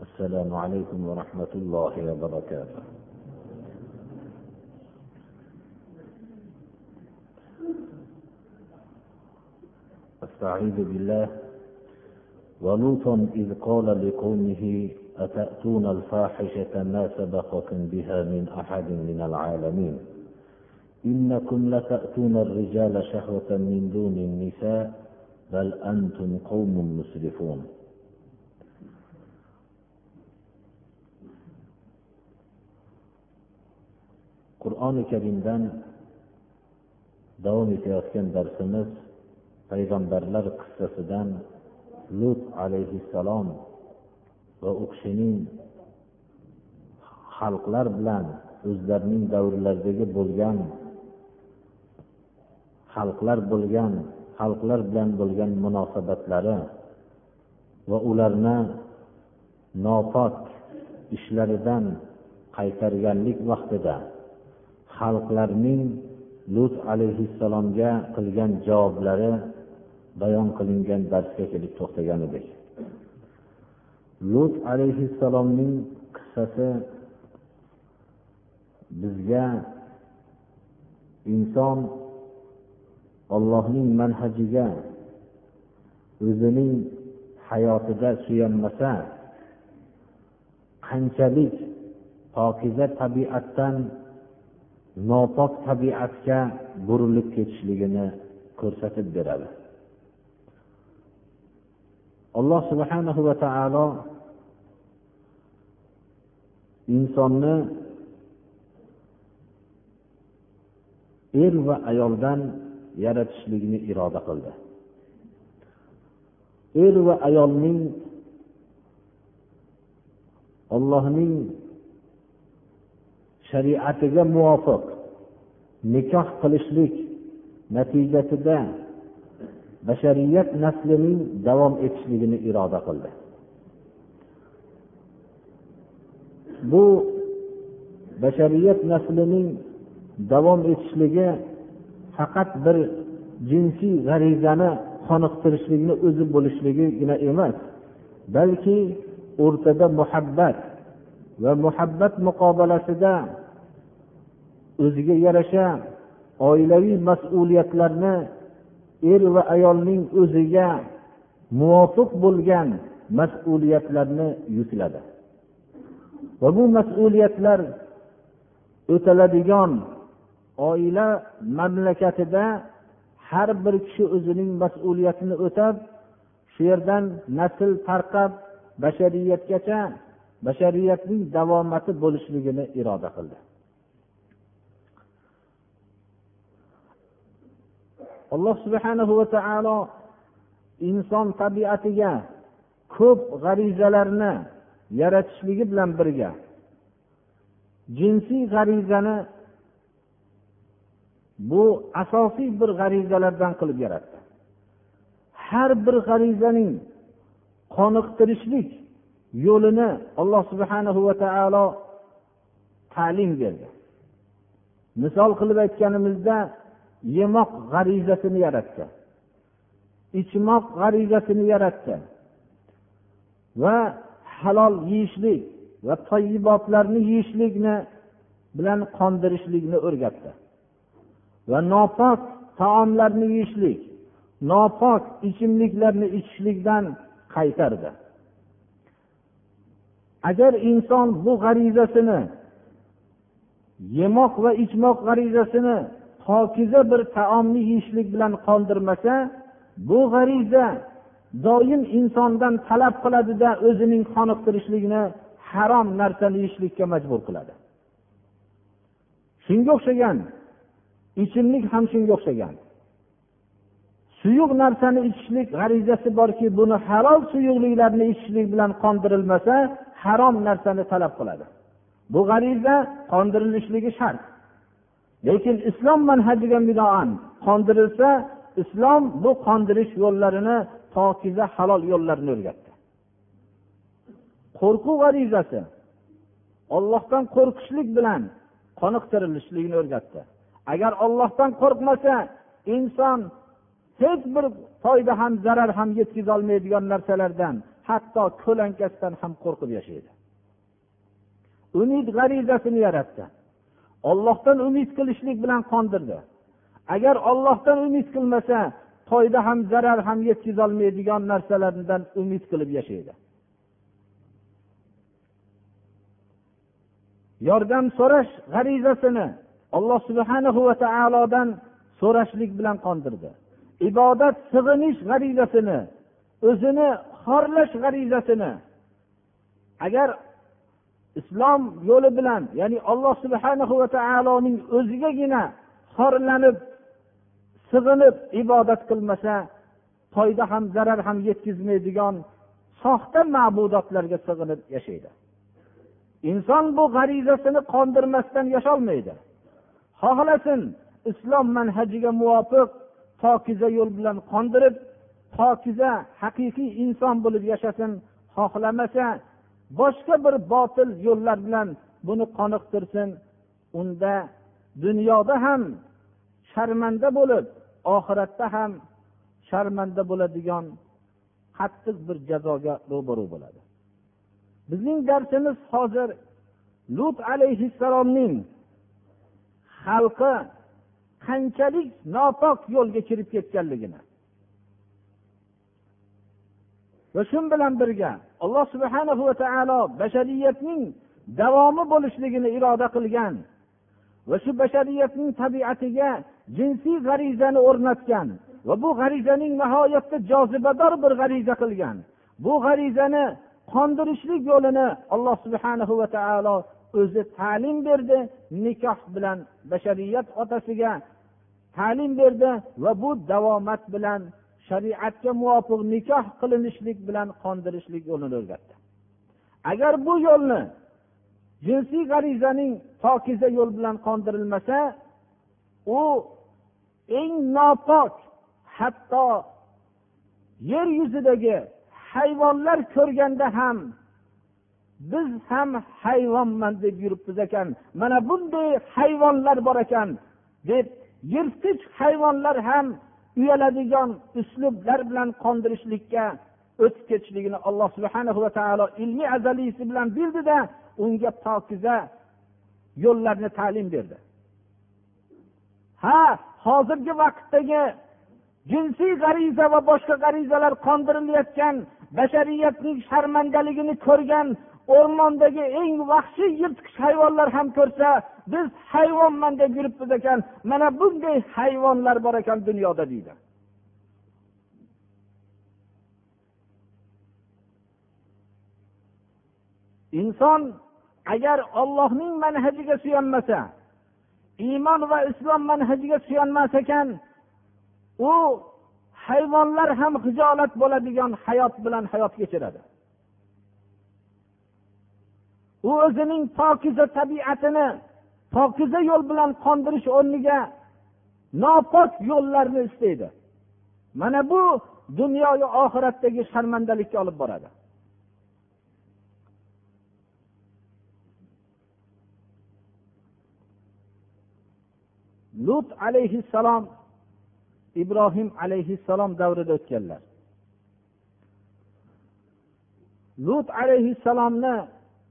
السلام عليكم ورحمة الله وبركاته. أستعيذ بالله. ولوطا إذ قال لقومه أتأتون الفاحشة ما سبقكم بها من أحد من العالمين؟ إنكم لتأتون الرجال شهوة من دون النساء بل أنتم قوم مسرفون. Qur'oni karimdan davom etayotgan darsimiz payg'ambarlar qissasidan lut alayhissalom va u kishining xalqlar bilan o'zlarining davrlaridagi bo'lgan xalqlar bo'lgan xalqlar bilan bo'lgan munosabatlari va ularni nopok ishlaridan qaytarganlik vaqtida xalqlarning lut alayhissalomga qilgan javoblari bayon qilingan darsga kelib to'xtagan edik lut alayhissalomning qissasi bizga inson ollohning manhajiga o'zining hayotida suyanmasa qanchalik pokiza tabiatdan nopok tabiatga burilib ketishligini ko'rsatib beradi. Alloh subhanahu va taolo insonni er va ayoldan yaratishlikni iroda qildi. Er va ayolning ollohning shariatiga muvofiq nikoh qilishlik natijasida bashariyat naslining davom etishligini iroda qildi. Bu bashariyat naslining davom etishligi faqat bir jinsiy g'arizani qoniqtirishlikni o'zi bo'lishligigina emas balki o'rtada muhabbat va muhabbat muqobalasida o'ziga yarasha oilaviy mas'uliyatlarni er va ayolning o'ziga muvofiq bo'lgan mas'uliyatlarni yukladi. Va bu mas'uliyatlar o'taladigan oila mamlakatida har bir kishi o'zining mas'uliyatini o'tab shu yerdan nasl tarqab bashariyatgacha bashariyatning davomati bo'lishligini iroda qildi. Alloh subhanahu va taolo inson tabiatiga ko'p g'arizalarni yaratishligi bilan birga jinsiy g'arizani bu asosiy bir g'arizalardan qilib yaratdi. Har bir g'arizaning qoniqtirishlik yo'lini alloh subhanahu va taolo ta'lim berdi. Misol qilib aytganimizda yemoq g'arizasini yaratdi ichmoq g'arizasini yaratdi va halol yeyishlik va toyibotlarni yeyishlikni bilan qondirishlikni o'rgatdi. Va nopok taomlarni yeyishlik nopok ichimliklarni ichishlikdan qaytardi. Agar inson bu g'arizasini yemoq va ichmoq g'arizasini pokiza bir taomni yeyishlik bilan qoldirmasa bu g'ariza doim insondan talab qiladida o'zining qoniqtirishligini harom narsani yeyishlikka majbur qiladi. Shunga o'xshagan ichimlik ham shunga o'xshagan. Suyuq narsani ichishlik g'arizasi borki buni halol suyuqliklarni ichishlik bilan qondirilmasa harom narsani talab qiladi. Bu g'ariza qondirilishligi shart. Lekin islom manhajiga binoan qondirilsa islom bu qondirish yo'llarini pokiza halol yo'llarini o'rgatdi. Qo'rquv g'arizasi ollohdan qo'rqishlik bilan qoniqtirilishligini o'rgatdi. Agar ollohdan qo'rqmasa inson hech bir foyda ham zarar ham yetkazolmaydigan narsalardan hatto ko'lankasidan ham qo'rqib yashaydi. Umid g'arizasini yaratdi. Ollohdan umid qilishlik bilan qondirdi. Agar ollohdan umid qilmasa foyda ham zarar ham yetkazolmaydigan narsalardan umid qilib yashaydi. Yordam so'rash g'arizasini alloh subhanahu va taolodan so'rashlik bilan qondirdi. Ibodat sig'inish g'arizasini o'zini xorlash g'arizasini agar islom yo'li bilan ya'ni alloh subhanahu va taoloning o'zigagina xorlanib sig'inib ibodat qilmasa foyda ham zarar ham yetkazmaydigan soxta ma'budotlarga sig'inib yashaydi. Inson bu g'arizasini qondirmasdan yasholmaydi. Xohlasin islom manhajiga muvofiq pokiza yo'l bilan qondirib pokiza haqiqiy inson bo'lib yashasin xohlamasa boshqa bir botil yo'llar bilan buni qoniqtirsin. Unda dunyoda ham sharmanda bo'lib oxiratda ham sharmanda bo'ladigan qattiq bir jazoga ro'baru bo'ladi. Bizning darsimiz hozir lut alayhissalomning xalqi qanchalik nopok yo'lga kirib ketganligini va shu bilan birga alloh subhana va taolo bashariyatning davomi bo'lishligini iroda qilgan va shu bashariyatning tabiatiga jinsiy g'arizani o'rnatgan va bu g'arizaning nihoyatda jozibador bir g'ariza qilgan. Bu g'arizani qondirishlik yo'lini alloh subhana va taolo o'zi ta'lim berdi nikoh bilan bashariyat otasiga ta'lim berdi va bu davomat bilan shariatga muvofiq nikoh qilinishlik bilan qondirishlik yo'lini o'rgatdi. Agar bu yo'lni jinsiy g'arizaning pokiza yo'l bilan qondirilmasa u eng nopok hatto yer yuzidagi hayvonlar ko'rganda ham biz ham hayvonman deb yuribmiz ekan mana bunday hayvonlar bor ekan deb yirtqich hayvonlar ham uyaladigan uslublar bilan qondirishlikka o'tib ketishligini alloh subhana va taolo ilmiy azaliysi bilan bildida unga pokiza yo'llarni ta'lim berdi. Ha hozirgi vaqtdagi jinsiy g'ariza va boshqa g'arizalar qondirilayotgan bashariyatning sharmandaligini ko'rgan o'rmondagi eng vahshiy yirtqich hayvonlar ham ko'rsa biz hayvonman deb yuribmiz ekan. Mana bunday hayvonlar bor ekan dunyoda deydi. Inson agar ollohning manhajiga suyanmasa iymon va islom manhajiga suyanmas ekan u hayvonlar ham hijolat bo'ladigan hayot bilan hayot kechiradi u o'zining pokiza tabiatini pokiza yo'l bilan qondirish o'rniga nopok yo'llarni istaydi. Mana bu dunyoyu oxiratdagi sharmandalikka olib boradi. Lut alayhissalom ibrohim alayhissalom davrida o'tganlar. Lut alayhissalomni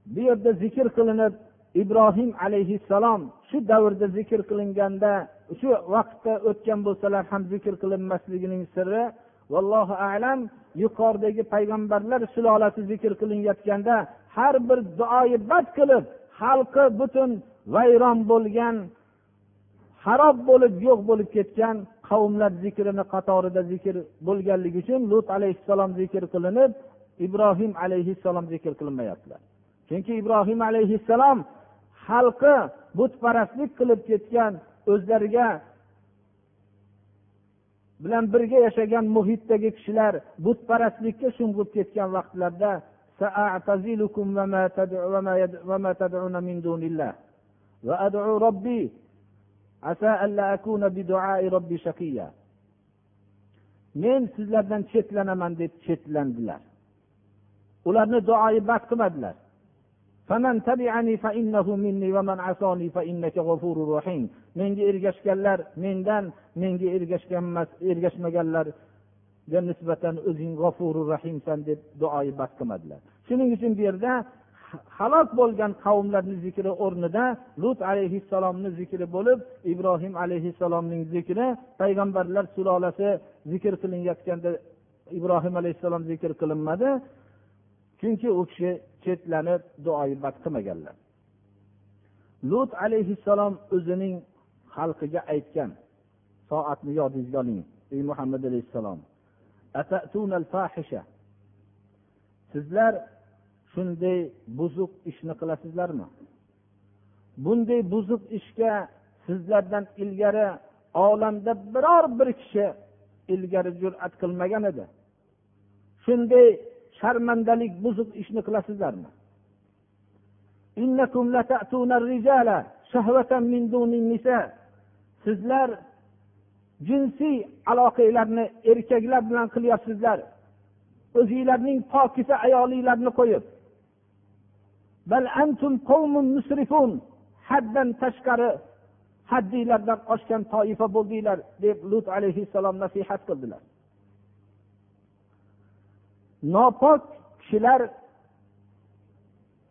bu yerda zikr qilinib ibrohim alayhissalom shu davrda zikr qilinganda shu vaqtda o'tgan bo'lsalar ham zikr qilinmasligining siri vallohu alam yuqoridagi payg'ambarlar sulolasi zikr qilinayotganda har bir duoyi bad qilib xalqi butun vayron bo'lgan harob bo'lib yo'q bo'lib ketgan qavmlar zikrini qatorida zikr bo'lganligi uchun lut alayhissalom zikr qilinib ibrohim alayhissalom zikr qilinmayaptilar. chunki ibrohim alayhissalom xalqi butparastlik qilib ketgan o'zlariga bilan birga yashagan muhitdagi kishilar butparastlikka sho'ng'ib ketgan vaqtlarda سأعتزلكم وما, تدع وما, يد وما تدعون من دون الله وأدعو ربي عسى ألا أكون بدعاء ربي شقيا men sizlardan chetlanaman deb chetlandilar ularni duoyi bas qilmadilar Menga ergashganlar mendan menga ergashganmas ergashmaganlarga nisbatan o'zing g'ofuru rahimsan deb duoyi bas qilmadilar. Shuning uchun bu yerda halok bo'lgan qavmlarni zikri o'rnida lut alayhissalomni zikri bo'lib ibrohim alayhissalomning zikri payg'ambarlar sulolasi zikr qilinayotganda ibrohim alayhissalom zikr qilinmadi. Chunki u kishi chetlanib duoibat qilmaganlar. Lut alayhissalom o'zining xalqiga aytgan soatni yodingizga oling ey muhammad alayhissalom. Sizlar shunday buzuq ishni qilasizlarmi? Bunday buzuq ishga sizlardan ilgari olamda biror bir kishi ilgari jur'at qilmagan edi. Shunday sharmandalik buzuq ishni qilasizlarmi? Sizlar jinsiy aloqalarni erkaklar bilan qilyapsizlar. O'zinglarning pokiza ayolinglarni qo'yib. Haddan tashqari haddinglardan oshgan toifa bo'ldinglar deb lut alayhissalom nasihat qildilar. Nopok kishilar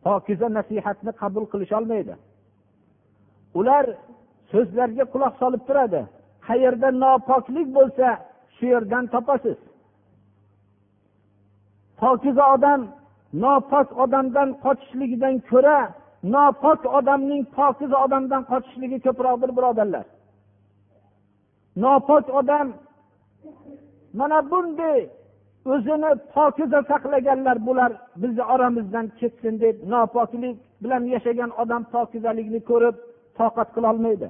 pokiza nasihatni qabul qilisholmaydi. Ular so'zlarga quloq solib turadi. Qayerda nopoklik bo'lsa shu yerdan topasiz. Pokiza odam nopok odamdan qochishligidan ko'ra nopok odamning pokiza odamdan qochishligi ko'proqdir birodarlar. Nopok odam mana bunday o'zini pokiza saqlaganlar bular bizni oramizdan ketsin deb nopoklik bilan yashagan odam pokizalikni ko'rib toqat qilolmaydi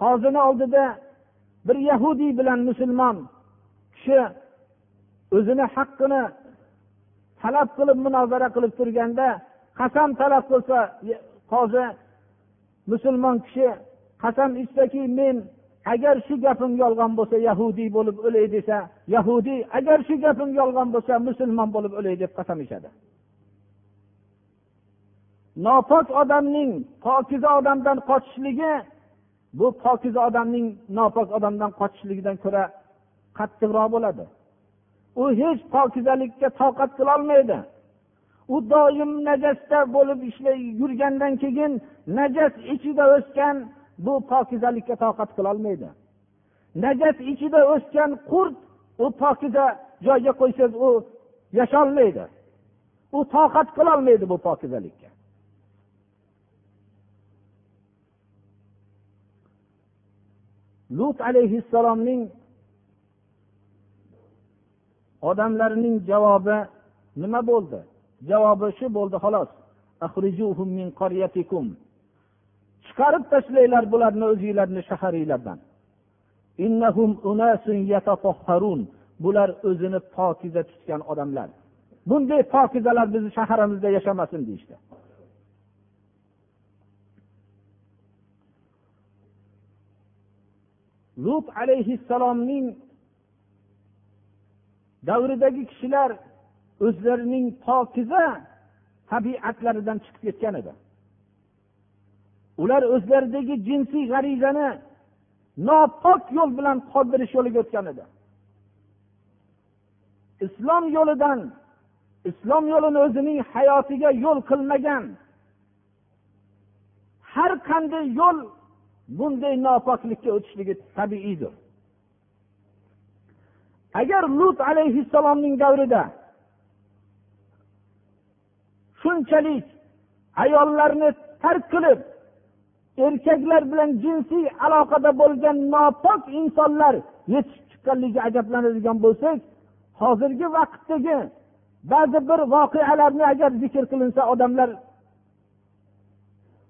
qozini oldida bir yahudiy bilan musulmon kishi o'zini haqqini talab qilib munozara qilib turganda qasam talab qilsa qozi musulmon kishi qasam ichsaki men agar shu gapim yolg'on bo'lsa yahudiy bo'lib o'lay desa yahudiy agar shu gapim yolg'on bo'lsa musulmon bo'lib o'lay deb qasam ichadi nopok odamning pokiza odamdan qochishligi bu pokiza odamning nopok odamdan qochishligidan ko'ra qattiqroq bo'ladi. U hech pokizalikka toqat qilolmaydi u doim najasda bo'lib ishlay yurgandan keyin najas ichida o'sgan bu pokizalikka toqat qilolmaydi. Najat ichida o'sgan qurt u pokiza joyga qo'ysangiz u yasholmaydi. U toqat qilolmaydi bu pokizalikka. Lut alayhissalomning odamlarining javobi nima bo'ldi? Javobi shu bo'ldi xolos. Chiqarib tashlanglar bularni o'zinglarni shaharinglardan bular o'zini pokiza tutgan odamlar. Bunday pokizalar bizni shaharimizda yashamasin deyishdi. Lut alayhissalomning davridagi kishilar o'zlarining pokiza tabiatlaridan chiqib ketgan edi. Ular o'zlaridagi jinsiy g'arizani nopok yo'l bilan qoldirish yo'liga o'tgan edi. Islom yo'lidan islom yo'lini o'zining hayotiga yo'l qilmagan har qanday yo'l bunday nopoklikka o'tishligi tabiiydir. Agar lut alayhissalomning davrida shunchalik ayollarni tark qilib erkaklar bilan jinsiy aloqada bo'lgan nopok insonlar yetishib chiqqanligiga ajablanadigan bo'lsak hozirgi vaqtdagi ba'zi bir voqealarni agar zikr qilinsa odamlar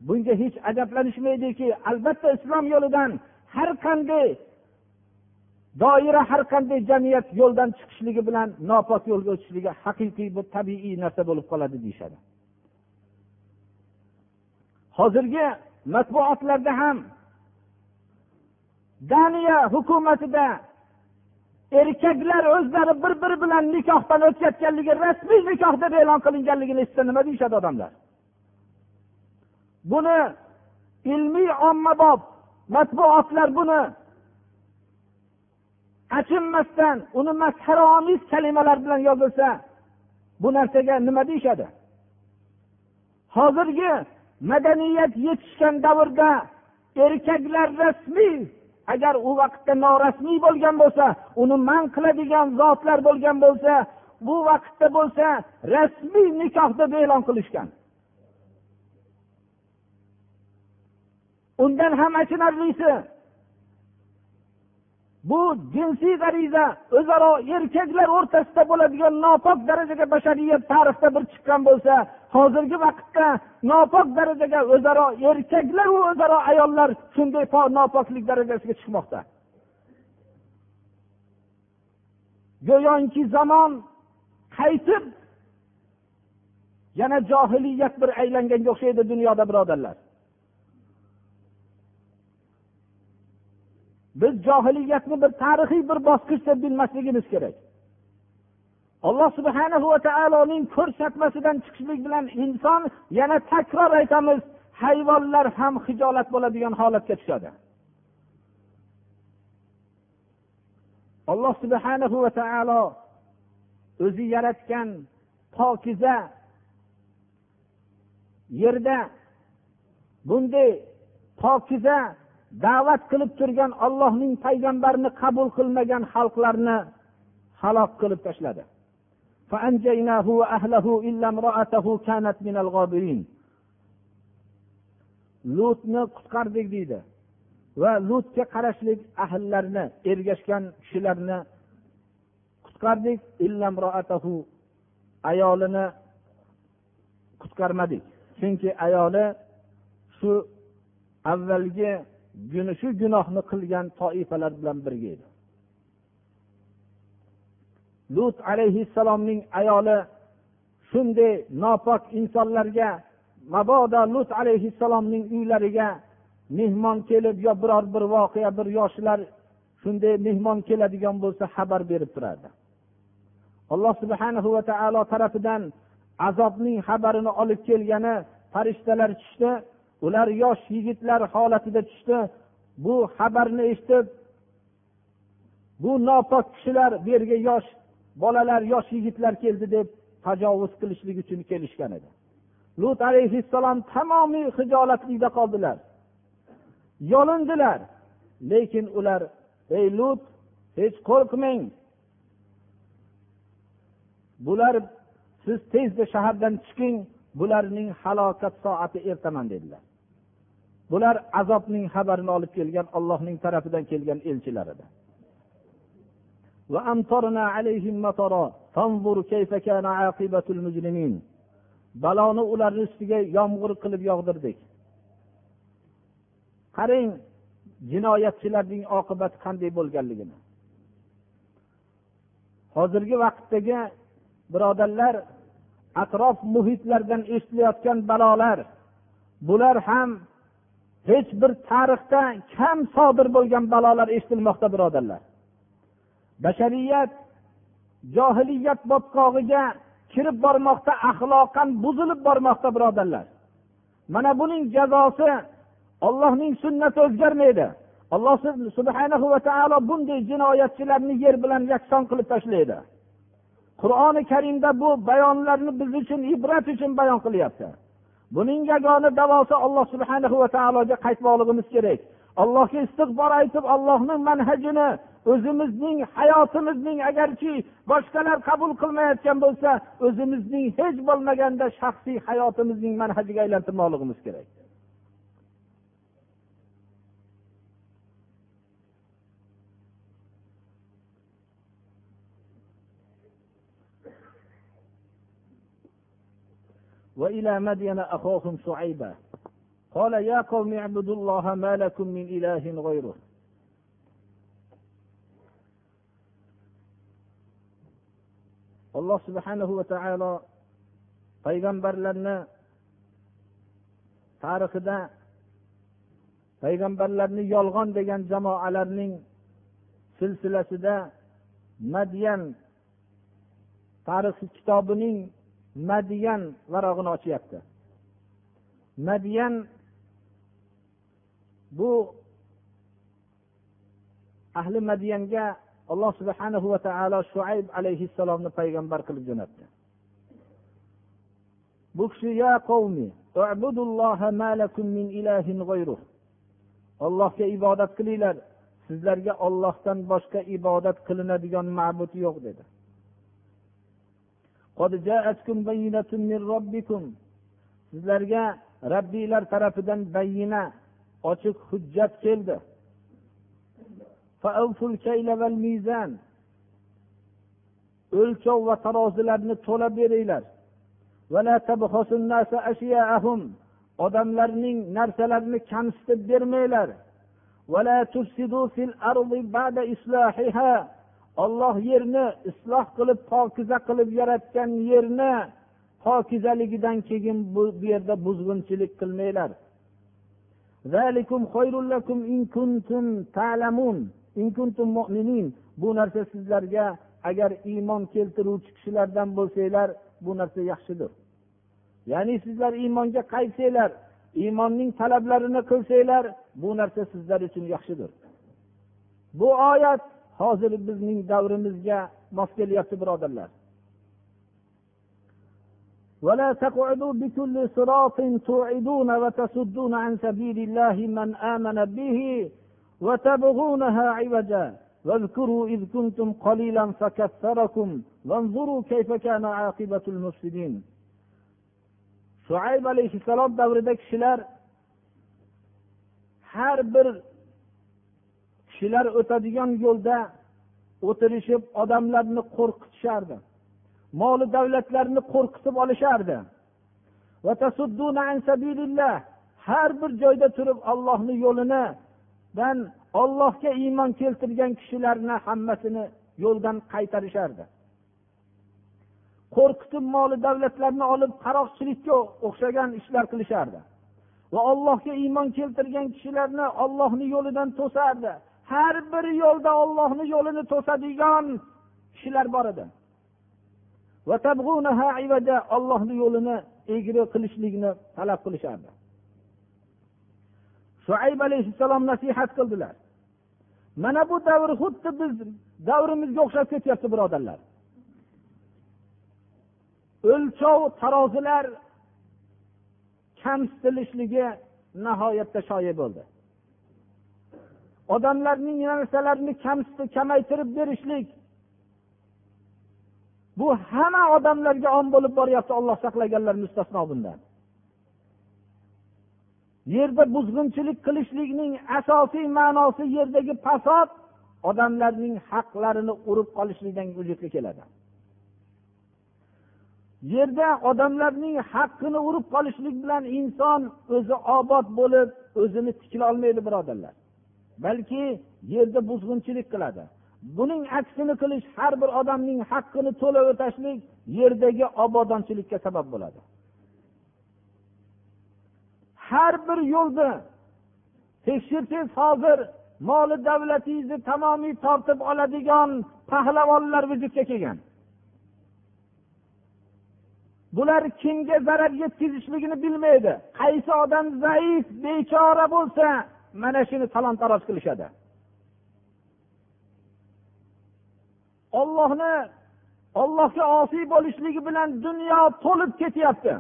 bunga hech ajablanishmaydiki. Albatta islom yo'lidan har qanday doira har qanday jamiyat yo'ldan chiqishligi bilan nopok yo'lga o'tishligi haqiqiy bir tabiiy narsa bo'lib qoladi deyishadi. Hozirgi matbuotlarda ham daniya hukumatida erkaklar o'zlari bir biri bilan nikohdan o'tkazganligi rasmiy nikoh deb e'lon qilinganligini eshitsa nima deyishadi odamlar? Buni ilmiy ommabop matbuotlar buni achinmasdan uni masxaraomiz kalimalar bilan yozilsa bu narsaga nima deyishadi? Hozirgi madaniyat yetishgan davrda erkaklar rasmiy agar u vaqtda norasmiy bo'lgan bo'lsa uni man qiladigan zotlar bo'lgan bo'lsa bu vaqtda bo'lsa rasmiy nikoh deb e'lon qilishgan. Undan ham achinarlisi bu jinsiy g'ariza o'zaro erkaklar o'rtasida bo'ladigan nopok darajaga bashariyat tarixda bir chiqqan bo'lsa hozirgi vaqtda nopok darajaga o'zaro erkaklar va o'zaro ayollar shunday nopoklik darajasiga chiqmoqda. Go'yoki zamon qaytib yana johiliyat bir aylanganga o'xshaydi dunyoda birodarlar. Biz johiliyatni bir tarixiy bir bosqich deb bilmasligimiz kerak. Alloh subhana va taoloning ko'rsatmasidan chiqishlik bilan inson yana takror aytamiz hayvonlar ham hijolat bo'ladigan holatga tushadi. Alloh subhana va taolo o'zi yaratgan pokiza yerda bunday pokiza da'vat qilib turgan ollohning payg'ambarini qabul qilmagan xalqlarni halok qilib tashladi. Lutni qutqardik deydi. Va lutga qarashlik ahllarni ergashgan kishilarni qutqardik. Ayolini qutqarmadik. Chunki ayoli shu avvalgi shu gunohni qilgan toifalar bilan birga edi. Lut alayhissalomning ayoli shunday nopok insonlarga mabodo lut alayhissalomning uylariga mehmon kelib yo biror bir voqea bir yoshlar shunday mehmon keladigan bo'lsa xabar berib turardi. Alloh subhana va taolo tarafidan azobning xabarini olib kelgani farishtalar tushdi. Ular yosh yigitlar holatida tushdi. Bu xabarni eshitib bu nopok kishilar bu yerga yosh bolalar yosh yigitlar keldi deb tajovuz qilishlik uchun kelishgan edi. Lut alayhissalom tamomiy hijolatlikda qoldilar. Yolindilar lekin ular ey lut hech qo'rqmang. Bular siz tezda shahardan chiqing bularning halokat soati ertaman dedilar. Bular azobning xabarini olib kelgan ollohning tarafidan kelgan elchilar edi baloni ularni ustiga yomg'ir qilib yog'dirdik. Qarang jinoyatchilarning oqibati qanday bo'lganligini. Hozirgi vaqtdagi birodarlar atrof muhitlardan eshitilayotgan balolar bular ham hech bir tarixda kam sodir bo'lgan balolar eshitilmoqda birodarlar. Bashariyat johiliyat botqog'iga kirib bormoqda axloqan buzilib bormoqda birodarlar. Mana buning jazosi ollohning sunnati o'zgarmaydi. Alloh subhana va taolo bunday jinoyatchilarni yer bilan yakson qilib tashlaydi. Qur'oni karimda bu bayonlarni biz uchun ibrat uchun bayon qilyapti. Buning yagona davosi alloh subhana va taologa qaytmoqligimiz kerak. Allohga istig'for aytib allohning manhajini o'zimizning hayotimizning agarki boshqalar qabul qilmayotgan bo'lsa o'zimizning hech bo'lmaganda shaxsiy hayotimizning manhajiga aylantirmoqligimiz kerak. وإلى مدين أخاهم شعيبا قال يا قوم اعبدوا الله ما لكم من إله غيره alloh subhanahu va taolo payg'ambarlarni tarixida payg'ambarlarni yolg'on degan jamoalarning silsilasida madyan tarixi kitobining madiyan varog'ini ochyapti. Madiyan bu ahli madiyanga alloh subhanahu va taolo shuayb alayhissalomni payg'ambar qilib jo'natdi. Bu kishi ya qavmi ollohga ibodat qilinglar. Sizlarga ollohdan boshqa ibodat qilinadigan ma'bud yo'q dedi. Sizlarga rabbiylar tarafidan bayyina ochiq hujjat keldi. O'lchov va tarozilarni to'la beringlar. Odamlarning narsalarini kamsitib bermanglar. Olloh yerni isloh qilib pokiza qilib yaratgan yerni pokizaligidan keyin bu bu yerda buzg'unchilik qilmanglar. Bu narsa sizlarga agar iymon keltiruvchi kishilardan bo'lsanglar bu narsa yaxshidir. Ya'ni sizlar iymonga qaytsanglar iymonning talablarini qilsanglar bu narsa sizlar uchun yaxshidir. Bu oyat hozir bizning davrimizga mos kelyapti birodarlar ولا تقعدوا بكل صراط توعدون وتصدون عن سبيل الله من آمن به وتبغونها عوجا واذكروا إذ كنتم قليلا فكثركم وانظروا كيف كان عاقبة المفسدين shuayb alayhissalom davrida kishilar har bir kishilar o'tadigan yo'lda o'tirishib odamlarni qo'rqitishardi. Moli davlatlarni qo'rqitib olishardi. Har bir joyda turib ollohni yo'linidan ollohga iymon keltirgan kishilarni hammasini yo'ldan qaytarishardi. Qo'rqitib moli davlatlarni olib qaroqchilikka o'xshagan ishlar qilishardi. Va allohga iymon keltirgan kishilarni ollohni yo'lidan to'sardi. Har bir yo'lda ollohni yo'lini to'sadigan kishilar bor edi. Ollohni yo'lini egri qilishlikni talab qilishardi. Shuayb alayhissalom nasihat qildilar. Mana bu davr xuddi biz davrimizga o'xshab ketyapti birodarlar. O'lchov tarozilar kamsitilishligi nihoyatda shoyi bo'ldi. Odamlarning narsalarini kamaytirib berishlik. Bu hamma odamlarga om bo'lib boryapti olloh saqlaganlar mustasno bundan. Yerda buzg'unchilik qilishlikning asosiy ma'nosi yerdagi fasod odamlarning haqlarini urib qolishlikdan vujudga keladi. Yerda odamlarning haqqini urib qolishlik bilan inson o'zi obod bo'lib o'zini tiklolmaydi birodarlar. Balki yerda buzg'unchilik qiladi. Buning aksini qilish har bir odamning haqqini to'la o'tashlik yerdagi obodonchilikka sabab bo'ladi. Har bir yo'lni tekshirsangiz hozir moli davlatingizni tamomiy tortib oladigan pahlavonlar vujudga kelgan. Bular kimga zarar yetkazishligini bilmaydi. Qaysi odam zaif bechora bo'lsa mana shuni talon taroj qilishadi. Ollohni ollohga osiy bo'lishligi bilan dunyo to'lib ketyapti.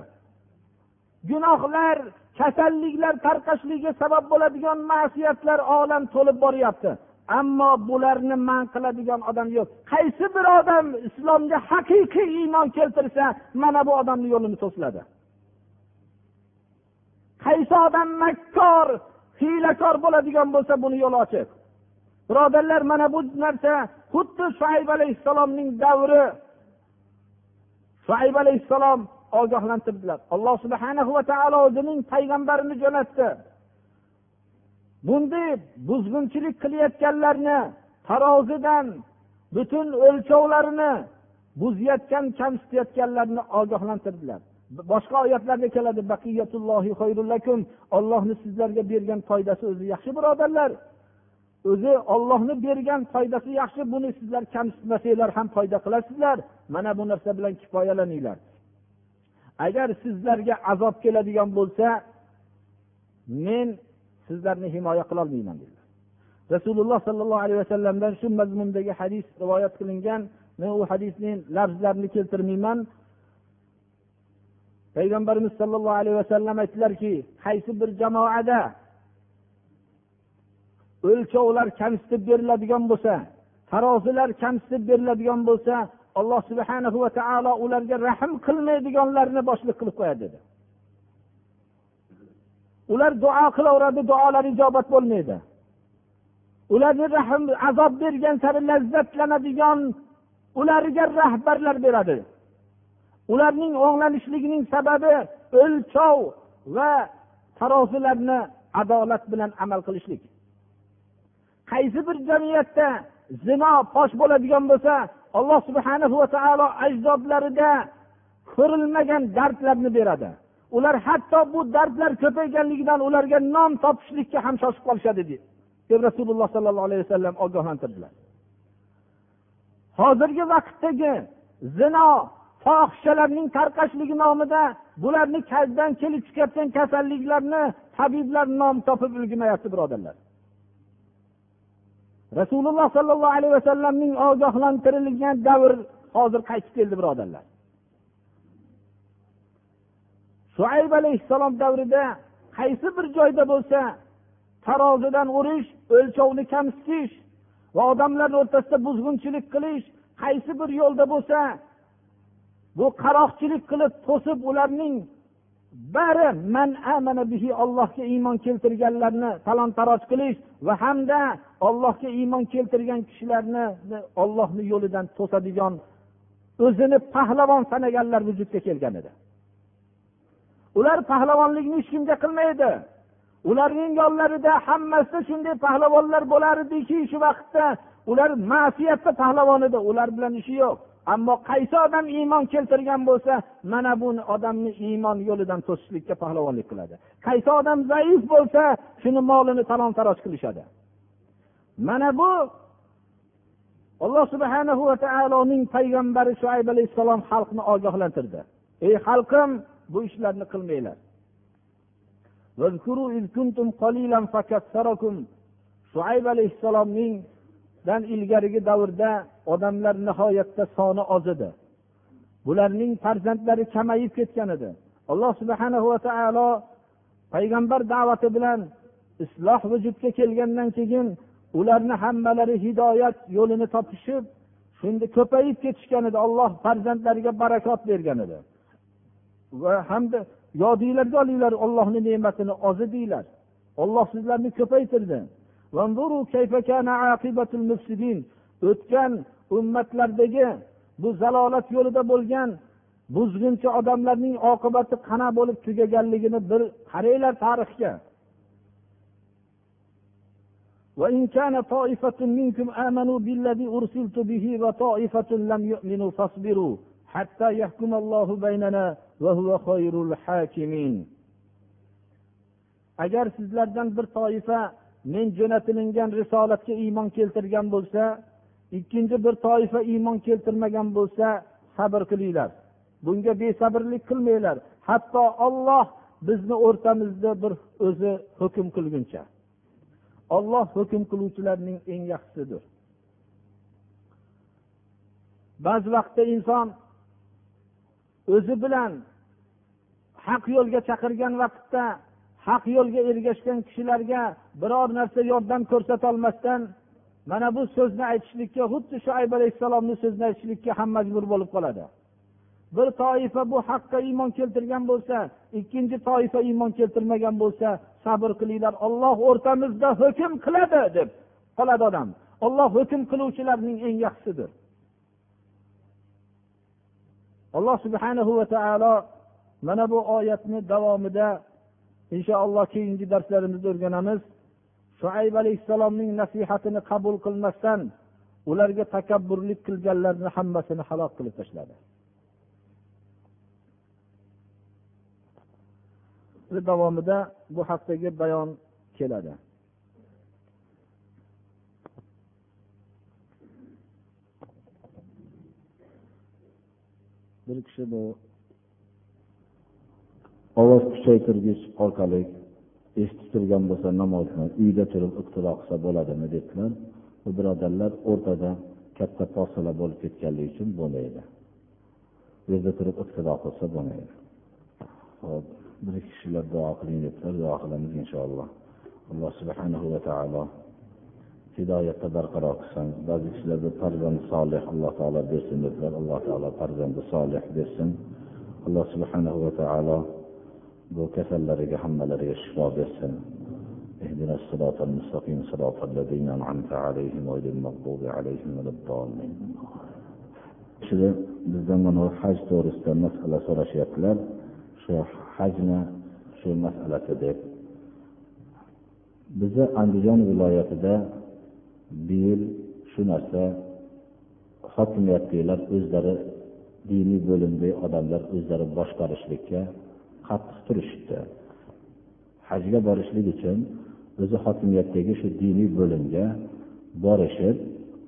Gunohlar kasalliklar tarqashligiga sabab bo'ladigan ma'siyatlar olam to'lib boryapti. Ammo bularni man qiladigan odam yo'q. Qaysi bir odam islomga haqiqiy iymon keltirsa mana bu odamni yo'lini to'siladi qaysi odam makkor hiylakor bo'ladigan bo'lsa buni yo'li ochiq birodarlar mana bu narsa xuddi shuayb alayhissalomning davri. Shuayb alayhissalom ogohlantirdilar. Alloh subhana va taolo o'zining payg'ambarini jo'natdi. Bunday buzg'unchilik qilayotganlarni tarozidan butun o'lchovlarini buzayotgan kamsitayotganlarni ogohlantirdilar. Boshqa oyatlarda keladi. Ollohni sizlarga bergan foydasi o'zi yaxshi birodarlar. O'zi ollohni bergan foydasi yaxshi buni sizlar kamsitmasanglar ham foyda qilasizlar. Mana bu narsa bilan kifoyalaninglar. Agar sizlarga azob keladigan bo'lsa men sizlarni himoya qilolmayman dedilar. Rasululloh sollallohu alayhi vasallamdan shu mazmundagi hadis rivoyat qilingan. Men u hadisning lafzlarini keltirmayman. Payg'ambarimiz sollallohu alayhi vasallam aytdilarki qaysi bir jamoada o'lchovlar kamsitib beriladigan bo'lsa tarozilar kamsitib beriladigan bo'lsa alloh subhana va taolo ularga rahm qilmaydiganlarni boshliq qilib qo'yadi dedi. Ular duo qilaveradi duolari ijobat bo'lmaydi. Ularni rahm azob bergan sari lazzatlanadigan ularga rahbarlar beradi. Ularning o'nglanishligining sababi o'lchov va tarozilarni adolat bilan amal qilishlik. Qaysi bir jamiyatda zino fosh bo'ladigan bo'lsa alloh subhana va taolo ajdodlarida ko'rilmagan dardlarni beradi. Ular hatto bu dardlar ko'payganligidan ularga nom topishlikka ham shoshib qolishadi deb rasululloh sollallohu alayhi vasallam ogohlantirdilar. Hozirgi vaqtdagi zino fohishalarning tarqashligi nomida bularni kazdan kelib chiqayotgan kasalliklarni tabiblar nom topib ulgurmayapti birodarlar. Rasululloh sollallohu alayhi vasallamning ogohlantirilgan davr hozir qaytib keldi birodarlar. Shuayb alayhissalom davrida qaysi bir joyda bo'lsa tarozidan urish o'lchovni kamsitish va odamlar o'rtasida buzg'unchilik qilish qaysi bir yo'lda bo'lsa bu qaroqchilik qilib to'sib ularning bari man amana bihi ollohga iymon keltirganlarni talon taroj qilish va hamda ollohga iymon keltirgan kishilarni ollohni yo'lidan to'sadigan o'zini pahlavon sanaganlar vujudga kelgan edi. Ular pahlavonlikni hech kimga qilmaydi. Ularning yonlarida hammasida shunday pahlavonlar bo'lar ediki shu vaqtda ular ma'siyatda pahlavon edi ular bilan ishi yo'q. Ammo qaysi odam iymon keltirgan bo'lsa mana bu odamni iymon yo'lidan to'sishlikka pahlavonlik qiladi. Qaysi odam zaif bo'lsa shuni molini talon taroj qilishadi. Mana bu alloh subhana va taoloning payg'ambari shuayb alayhissalom xalqni ogohlantirdi. Ey xalqim bu ishlarni qilmanglar. Shuayb alayhissalomning dan ilgarigi davrda odamlar nihoyatda soni oz edi bularning farzandlari kamayib ketgan edi. Alloh subhana va taolo payg'ambar da'vati bilan isloh vujudga kelgandan keyin ularni hammalari hidoyat yo'lini topishib shunda ko'payib ketishgan edi. Olloh farzandlariga barakot bergan edi. Va hamda yodinglarga olinglar ollohni ne'matini oz edinglar olloh sizlarni ko'paytirdi. o'tgan ummatlardagi bu zalolat yo'lida bo'lgan buzg'unchi odamlarning oqibati qana bo'lib tugaganligini bir qaranglar tarixga وإن كان طائفة منكم آمنوا بالذي أرسلت به وطائفة لم يؤمنوا فاصبروا حتى يحكم الله بيننا وهو خير الحاكمين agar sizlardan bir toifa men jo'natilingan risolatga iymon keltirgan bo'lsa ikkinchi bir toifa iymon keltirmagan bo'lsa sabr qilinglar. Bunga besabrlik qilmanglar. Hatto olloh bizni o'rtamizda bir o'zi hukm qilguncha. Olloh hukm qiluvchilarning eng yaxshisidir. Ba'zi vaqtda inson o'zi bilan haq yo'lga chaqirgan vaqtda haq yo'lga ergashgan kishilarga biror narsa yordam ko'rsatolmasdan mana bu so'zni aytishlikka xuddi shuayb alayhissalomni so'zini aytishlikka ham majbur bo'lib qoladi. Bir toifa bu haqqa iymon keltirgan bo'lsa ikkinchi toifa iymon keltirmagan bo'lsa sabr qilinglar olloh o'rtamizda hukm qiladi deb qoladi odam. Olloh hukm qiluvchilarning eng yaxshisidir. Alloh subhanahu va taolo mana bu oyatni davomida inshaalloh keyingi darslarimizda o'rganamiz. Shuayb alayhissalomning nasihatini qabul qilmasdan ularga takabburlik qilganlarni hammasini halok qilib tashladi. Davomida bu haqdagi bayon keladi. Bir kishi bu ovoz kuchaytirgich orqali eshitib turgan bo'lsa namozni uyda turib iqtido qilsa bo'ladimi dedilar bu birodarlar o'rtada katta fosila bo'lib ketganligi uchun bo'lmaydi. Bu yerda turib iqtido qilsa bo'lmaydi. Hop bir kishilar duo qiling dedilar duo qilamiz inshaalloh. Alloh subhanahu va taolo hidoyatda barqaror qilsin. Ba'zi kishilarga farzand solih alloh taolo bersin dedilar alloh taolo farzandi solih bersin. Alloh subhanahu va taolo bu kasallariga hammalariga shifo bersin اهدنا الصراط المستقيم صراط الذين أنعمت عليهم غير المغضوب عليهم ولا الضالين kishida bizdan mana haj to'g'risida masala so'rashyaptilar shu hajni shu masalasi deb bizni andijon viloyatida bu yil shu narsa hokimiyatdagilar o'zlari diniy bo'limdagi odamlar o'zlari boshqarishlikka qattiq turishibdi. Hajga borishlik uchun o'zi hokimiyatdagi shu diniy bo'limga borishib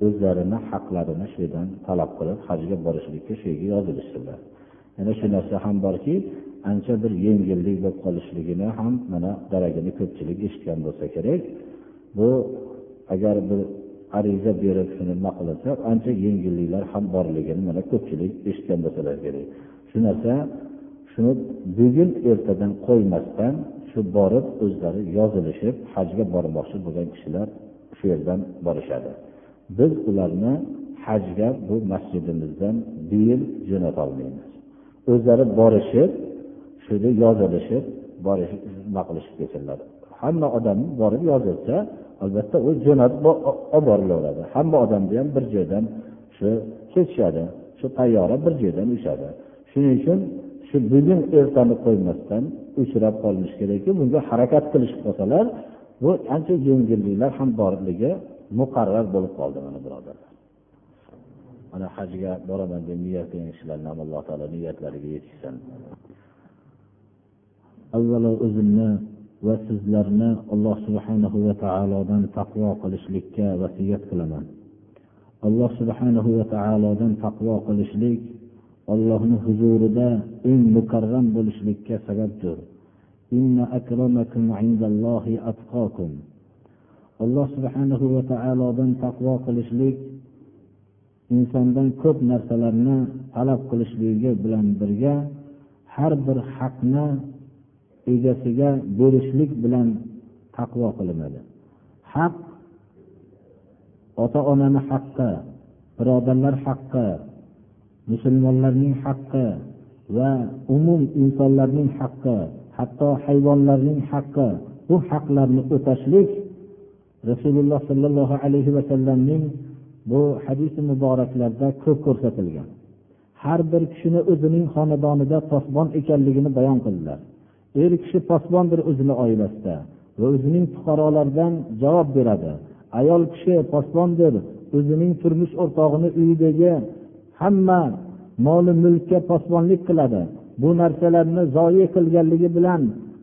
o'zlarini haqlarini shu yerdan talab qilib hajga borishlikka shu yerga yozilishdilar yana shu narsa ham borki ancha bir yengillik bo'lib qolishligini ham mana daragini ko'pchilik eshitgan bo'lsa kerak. Bu agar bir ariza berib shuni nima qilinsa ancha yengilliklar ham borligini mana ko'pchilik eshitgan bo'lsalar kerak. Shu narsa shuni bugun ertadan qo'ymasdan shu borib o'zlari yozilishib hajga bormoqchi bo'lgan kishilar shu yerdan borishadi. Biz ularni hajga bu masjidimizdan bu yil jo'natolmaymiz o'zlari borishib shuni yozilishib borish nima qilishib kelsinlar. Hamma odam borib yozilsa albatta u jo'natib olib borilaveradi. Hamma odamni ham bir joydan shu ketishadi shu tayyora bir joydan uchadi shuning uchun shu bugun ertani qo'ymasdan uchrab qolish kerakki bunga harakat qilishib qolsalar bu ancha yengilliklar ham borligi muqarrar bo'lib qoldi mana birodarlar. Mana hajga boraman deb niyat qilgan kishilarni ham alloh taolo niyatlariga yetishsin. Avvalo o'zimni va sizlarni alloh subhanahu va taolodan taqvo qilishlikka vasiyat qilaman. Alloh subhanahu va taolodan taqvo qilishlik ollohni huzurida eng mukarram bo'lishlikka sababdir. Alloh subhanahu va taolodan taqvo qilishlik insondan ko'p narsalarni talab qilishligi bilan birga har bir haqni egasiga berishlik bilan taqvo qilinadi. Haq ota onani haqqi birodarlar haqqi musulmonlarning haqqi va umum insonlarning haqqi hatto hayvonlarning haqqi bu haqlarni o'tashlik rasululloh sollallohu alayhi vasallamning bu hadisi muboraklarda ko'p ko'rsatilgan. Har bir kishini o'zining xonadonida posbon ekanligini bayon qildilar. Er kishi posbondir o'zini oilasida va o'zining fuqarolaridan javob beradi. Ayol kishi posbondir o'zining turmush o'rtog'ini uyidagi hamma moli mulkka posbonlik qiladi. Bu narsalarni zoyi qilganligi bilan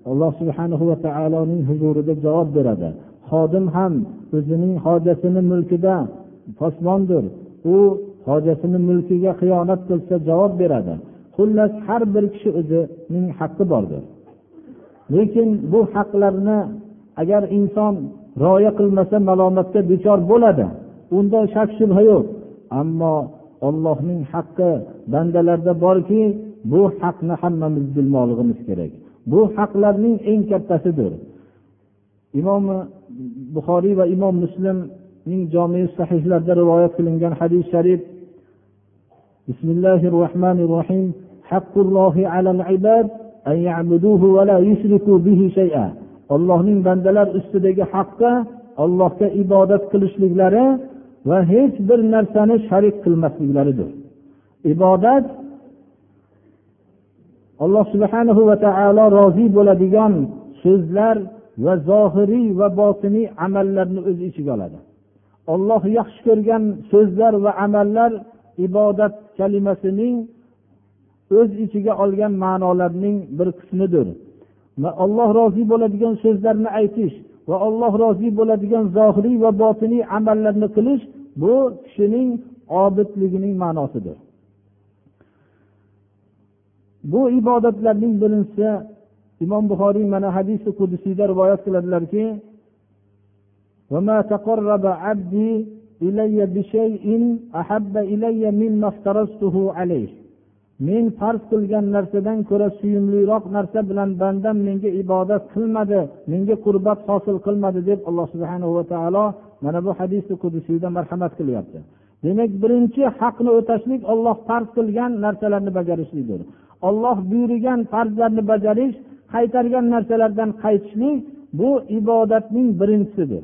alloh subhana va taoloning huzurida javob beradi. Xodim ham o'zining hojasini mulkida posbondir. U hojasini mulkiga xiyonat qilsa javob beradi. Xullas har bir kishi o'zining haqqi bordir. Lekin bu haqlarni agar inson rioya qilmasa malomatga duchor bo'ladi. Unda shak shubha yo'q. Ammo ollohning haqqi bandalarda borki bu haqni hammamiz bilmoqligimiz kerak. Bu haqlarning eng kattasidir. Imom buxoriy va imom muslimning jomi sahihlarida rivoyat qilingan hadis sharif bismillahi rohmanir rohim haqqullohi alal ibad ollohning bandalar ustidagi haqqi ollohga ibodat qilishliklari va hech bir narsani sharik qilmasliklaridir. Ibodat alloh subhanahu va taolo rozi bo'ladigan so'zlar va zohiriy va botiniy amallarni o'z ichiga oladi. Olloh yaxshi ko'rgan so'zlar va amallar ibodat kalimasining o'z ichiga olgan ma'nolarning bir qismidir. Va alloh rozi bo'ladigan so'zlarni aytish va alloh rozi bo'ladigan zohiriy va botiniy amallarni qilish bu kishining obidligining ma'nosidir bu ibodatlarning birinchisi imom buxoriy mana hadisi qudusiyda rivoyat qiladilarki وما تقرب عبدي إلي بشيء أحب إلي مما افترضته عليه men farz qilgan narsadan ko'ra suyumliroq narsa bilan bandam menga ibodat qilmadi menga qurbat hosil qilmadi deb alloh subhana va taolo mana bu hadisi qudusiyda marhamat qilyapti. Demak birinchi haqni o'tashlik olloh farz qilgan narsalarni bajarishlikdir olloh buyurgan farzlarni bajarish qaytargan narsalardan qaytishlik bu ibodatning birinchisidir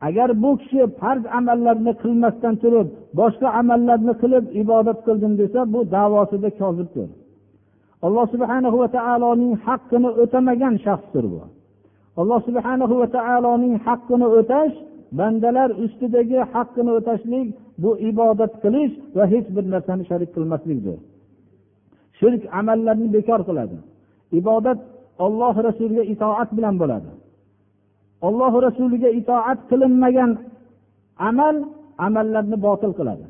agar bu kishi farz amallarni qilmasdan turib boshqa amallarni qilib ibodat qildim desa bu davosida kozibdir. Alloh subhana va taoloning haqqini o'tamagan shaxsdir bu. Alloh subhana va taoloning haqqini o'tash bandalar ustidagi haqqini o'tashlik bu ibodat qilish va hech bir narsani sharik qilmaslikdir. Shirk amallarni bekor qiladi. Ibodat olloh rasuliga itoat bilan bo'ladi. olloh rasuliga itoat qilinmagan amal amallarni botil qiladi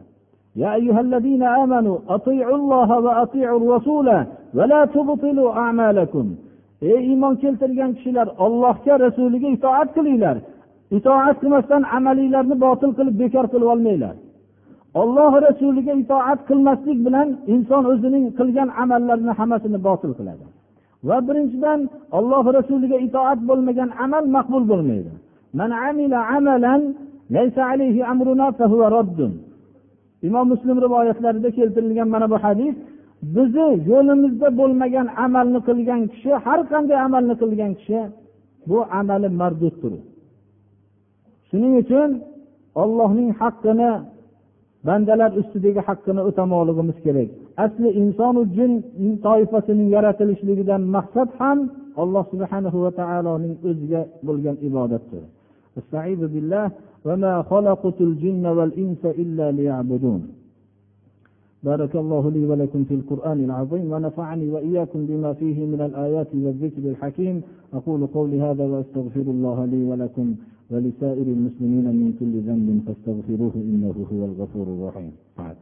يا أيها الذين آمنوا أطيعوا الله وأطيعوا الرسول ولا تبطلوا أعمالكم ey iymon keltirgan kishilar ollohga rasuliga itoat qilinglar itoat qilmasdan amalinglarni botil qilib bekor qilib olmanglar olloh rasuliga itoat qilmaslik bilan inson o'zining qilgan amallarini hammasini botil qiladi Va birinchidan olloh rasuliga itoat bo'lmagan amal maqbul bo'lmaydi. Imom muslim rivoyatlarida keltirilgan mana bu hadis bizni yo'limizda bo'lmagan amalni qilgan kishi har qanday amalni qilgan kishi bu amali marduddir. Shuning uchun ollohning haqqini bandalar ustidagi haqqini o'tamoqligimiz kerak asli insonu jin toifasining yaratilishligidan maqsad ham alloh subhana va taoloning o'ziga bo'lgan ibodatdir بارك الله لي ولكم في القرآن العظيم ونفعني وإياكم بما فيه من الآيات والذكر الحكيم أقول قولي هذا وأستغفر الله لي ولكم ولسائر المسلمين من كل ذنب فاستغفروه إنه هو الغفور الرحيم بعد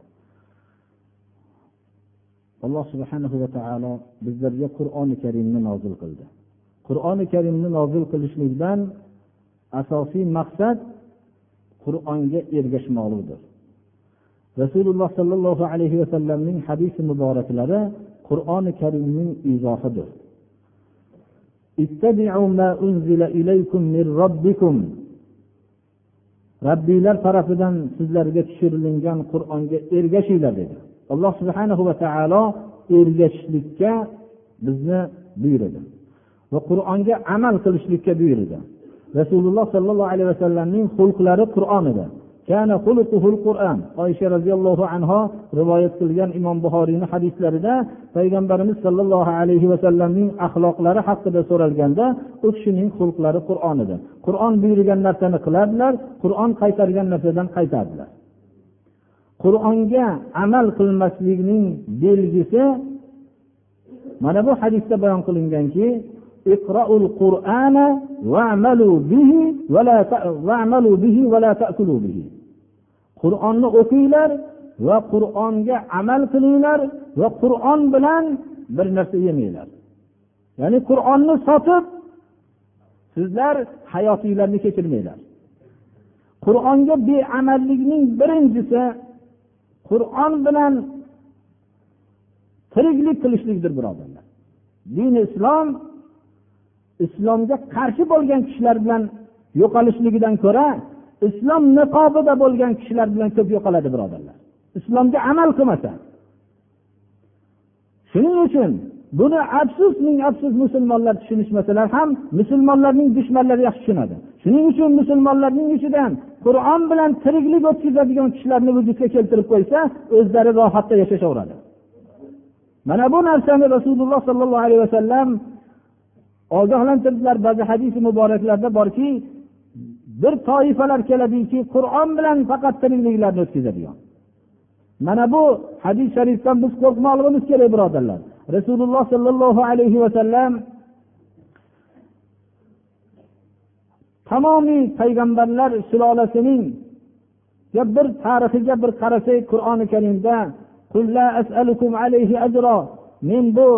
alloh subhanahu va taolo bizlarga qur'oni karimni nozil qildi qur'oni karimni nozil qilishlikdan asosiy maqsad qur'onga ergashmoqlikdir rasululloh sollallohu alayhi vasallamning hadisi muboraklari qur'oni karimning izohidir rabbiylar tarafidan sizlarga tushirilgan qur'onga ergashinglar dedi. Alloh subhanahu va taolo ergashishlikka bizni buyurdi va qur'onga amal qilishlikka buyurdi rasululloh sollallohu alayhi vasallamning xulqlari qur'on edi. oysha roziyallohu anhu rivoyat qilgan imom buxoriyni hadislarida payg'ambarimiz sollallohu alayhi vasallamning axloqlari haqida so'ralganda u kishining xulqlari qur'on edi qur'on buyurgan narsani qilardilar qur'on qaytargan narsadan qaytardilar qur'onga amal qilmaslikning belgisi mana bu hadisda bayon qilinganki اقرأوا القرآن واعملوا به ولا واعملوا به ولا تأكلوا به Qur'onni o'qinglar va qur'onga amal qilinglar va qur'on bilan bir narsa yemanglar ya'ni qur'onni sotib sizlar hayotinglarni kechirmanglar. Qur'onga beamallikning birinchisi qur'on bilan tiriklik qilishlikdir birodarlar. Dini islom islomga qarshi bo'lgan kishilar bilan yo'qolishligidan ko'ra islom niqobida bo'lgan kishilar bilan ko'p yo'qoladi birodarlar. Islomga amal qilmasa. Shuning uchun buni afsus ming afsus musulmonlar tushunishmasalar ham musulmonlarning dushmanlari yaxshi tushunadi. Shuning uchun musulmonlarning ichidan qur'on bilan tiriklik o'tkazadigan kishilarni vujudga keltirib qo'ysa o'zlari rohatda yashashaveradi. Mana bu narsani rasululloh sollallohu alayhi vasallam ogohlantirdilar ba'zi hadis muboraklarda borki bir toifalar keladiki qur'on bilan faqat tirikliklarini o'tkazadigan. Mana bu hadis sharifdan biz qo'rqmoqligimiz kerak birodarlar. Rasululloh sollallohu alayhi vasallam tamomiy payg'ambarlar sulolasining bir tarixiga bir qarasak qur'oni karimda men bu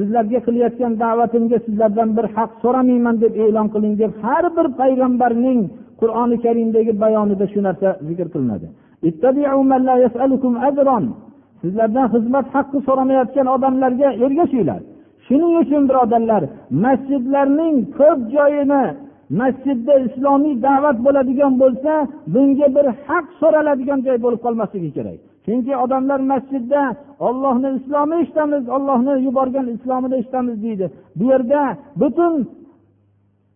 sizlarga qilayotgan da'vatimga sizlardan bir haq so'ramayman deb e'lon qiling deb har bir payg'ambarning qur'oni karimdagi bayonida shu narsa zikr qilinadi. Sizlardan xizmat haqqi so'ramayotgan odamlarga ergashinglar. Shuning uchun birodarlar masjidlarning ko'p joyini masjidda islomiy da'vat bo'ladigan bo'lsa bunga bir haq so'raladigan joy bo'lib qolmasligi kerak. Chunki odamlar masjidda ollohni islomi eshitamiz ollohni yuborgan islomida eshitamiz deydi. Bu yerda butun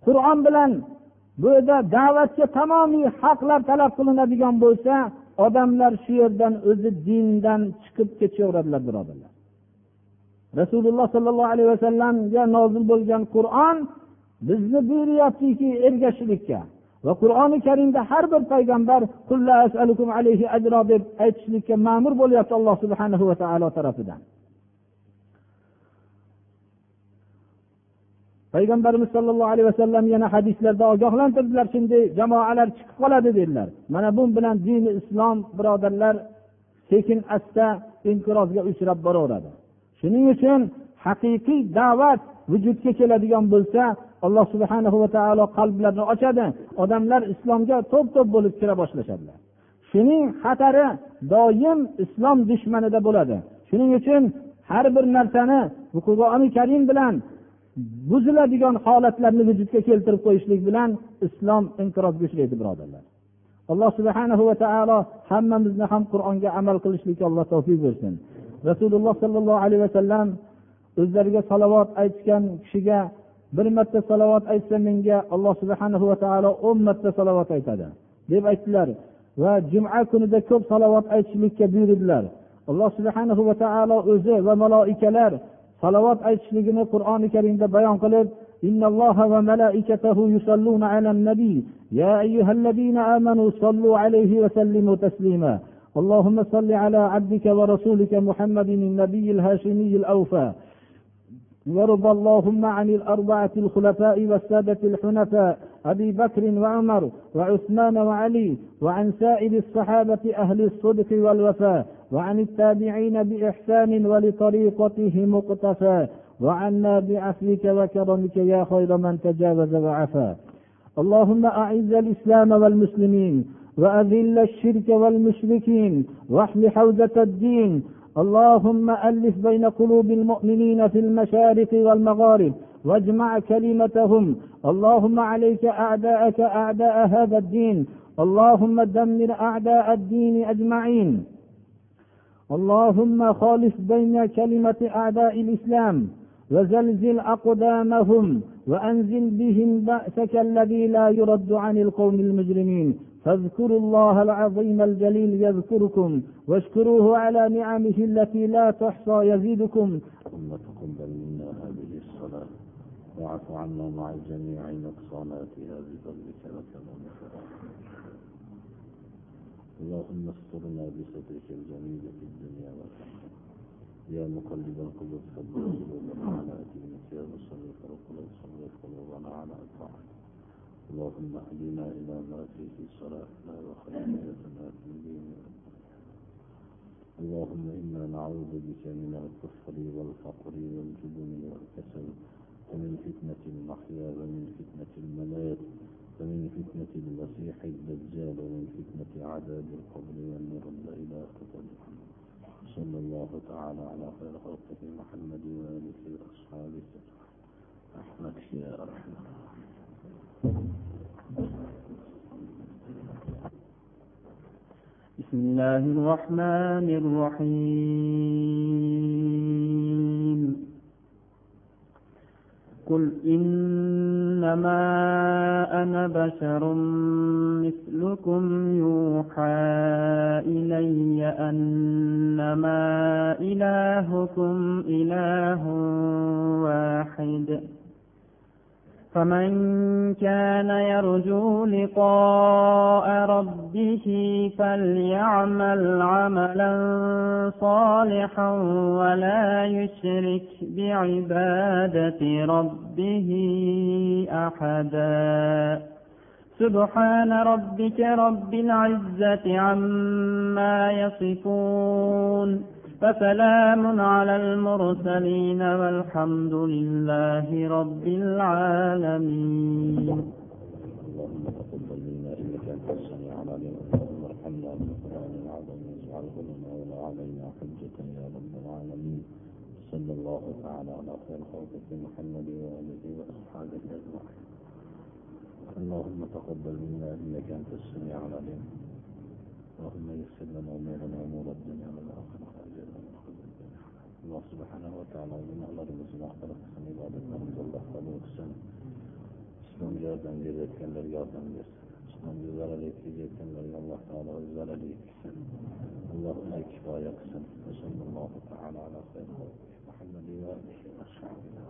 qur'on bilan bu yerda da'vatga tamomiy haqlar talab qilinadigan bo'lsa odamlar shu yerdan o'zi dindan chiqib ketaveradilar birodarlar. Rasululloh sollallohu alayhi vasallamga nozil bo'lgan qur'on bizni buyuryaptiki ergashishlikka. Va qur'oni karimda har bir payg'ambar deb aytishlikka ma'mur bo'lyapti alloh subhana va taolo tarafidan. Payg'ambarimiz sollallohu alayhi vasallam yana hadislarda ogohlantirdilar shunday jamoalar chiqib qoladi dedilar. Mana bu bilan dini islom birodarlar sekin asta inqirozga uchrab boraveradi. Shuning uchun haqiqiy da'vat vujudga keladigan bo'lsa alloh subhana va taolo qalblarni ochadi. Odamlar islomga to'p to'p bo'lib kira boshlashadilar. Shuning xatari doim islom dushmanida bo'ladi. Shuning uchun har bir narsani qur'oni karim bilan buziladigan holatlarni vujudga keltirib qo'yishlik bilan islom inqirozga uchraydi birodarlar. Alloh subhana va taolo hammamizni ham qur'onga amal qilishlikka alloh tavfiq bersin. Rasululloh sollallohu alayhi vasallam o'zlariga salovat aytgan kishiga bir marta salovat aytsa menga alloh subhana va taolo o'n marta salovat aytadi deb aytdilar va juma kunida ko'p salovat aytishlikka buyurdilar alloh subhana va taolo o'zi va maloikalar salovat aytishligini qur'oni karimda bayon qilib إن الله وملائكته يصلون على النبي يا أيها الذين آمنوا صلوا عليه وسلموا تسليما اللهم صل على عبدك ورسولك محمد النبي الهاشمي الأوفى وارض اللهم عن الأربعة الخلفاء والسادة الحنفاء أبي بكر وعمر وعثمان وعلي وعن سائر الصحابة أهل الصدق والوفاء وعن التابعين بإحسان ولطريقته مقتفى وعنا بعفوك وكرمك يا خير من تجاوز وعفا. اللهم أعز الإسلام والمسلمين وأذل الشرك والمشركين واحل حوزة الدين اللهم ألف بين قلوب المؤمنين في المشارق والمغارب واجمع كلمتهم. اللهم عليك أعداءك أعداء هذا الدين. اللهم دمر أعداء الدين أجمعين. اللهم خالف بين كلمة أعداء الإسلام وزلزل أقدامهم. وأنزل بهم بأسك الذي لا يرد عن القوم المجرمين. فاذكروا الله العظيم الجليل يذكركم واشكروه على نعمه التي لا تحصى يزيدكم. ثم تقبل منا هذه الصلاة واعف عنا مع جميع نقصاناتها بفضلك وكرمك اللهم استرنا بسترك الجميل في الدنيا والآخرة. يا مقلب القلوب ثبت قلوبنا على دينك. يا مصرف القلوب صرف قلوبنا على طاعتك اللهم اهدنا إلى ما فيه صلاحنا وخيريتنا في ديننا اللهم إنا نعوذ بك من الكفر والفقر والجبن والكسل ومن فتنة المحيا ومن فتنة الممات ومن فتنة المسيح الدجال ومن فتنة عذاب القبر والنرد إلى قتل صلى الله تعالى على خير خلقه محمد وآله وأصحابه. أحمد يا أرحم بسم الله الرحمن الرحيم. قل إنما أنا بشر مثلكم يوحى إلي أنما إلهكم إله واحد فمن كان يرجو لقاء ربه فليعمل عملا صالحا ولا يشرك بعبادة ربه أحدا. سبحان ربك رب العزة عما يصفون. فسلام على المرسلين والحمد لله رب العالمين. اللهم تقبل منا إنك أنت السميع العليم اللهم ارحمنا بالقرآن العظيم واجعله لنا ولا علينا حجة يا رب العالمين. صلى الله تعالى على خير خلقك محمد وآله وأصحابه أجمعين. اللهم تقبل منا إنك أنت السميع العليم. اللهم يسر لنا أمورنا امور الدنيا والآخرة. الله سبحانه وتعالى günahlarımızı mağfiret etsin, ibadetlerimizi Allah kabul etsin. İslam yardım verirkenler yardım versin. İslam güzel yetkilirkenler Allah Teala güzel yetkilsin. Allah ona kifaya kısın. Ve sallallahu teala ala khayr. Muhammedin ve aleyhi ve sahibi.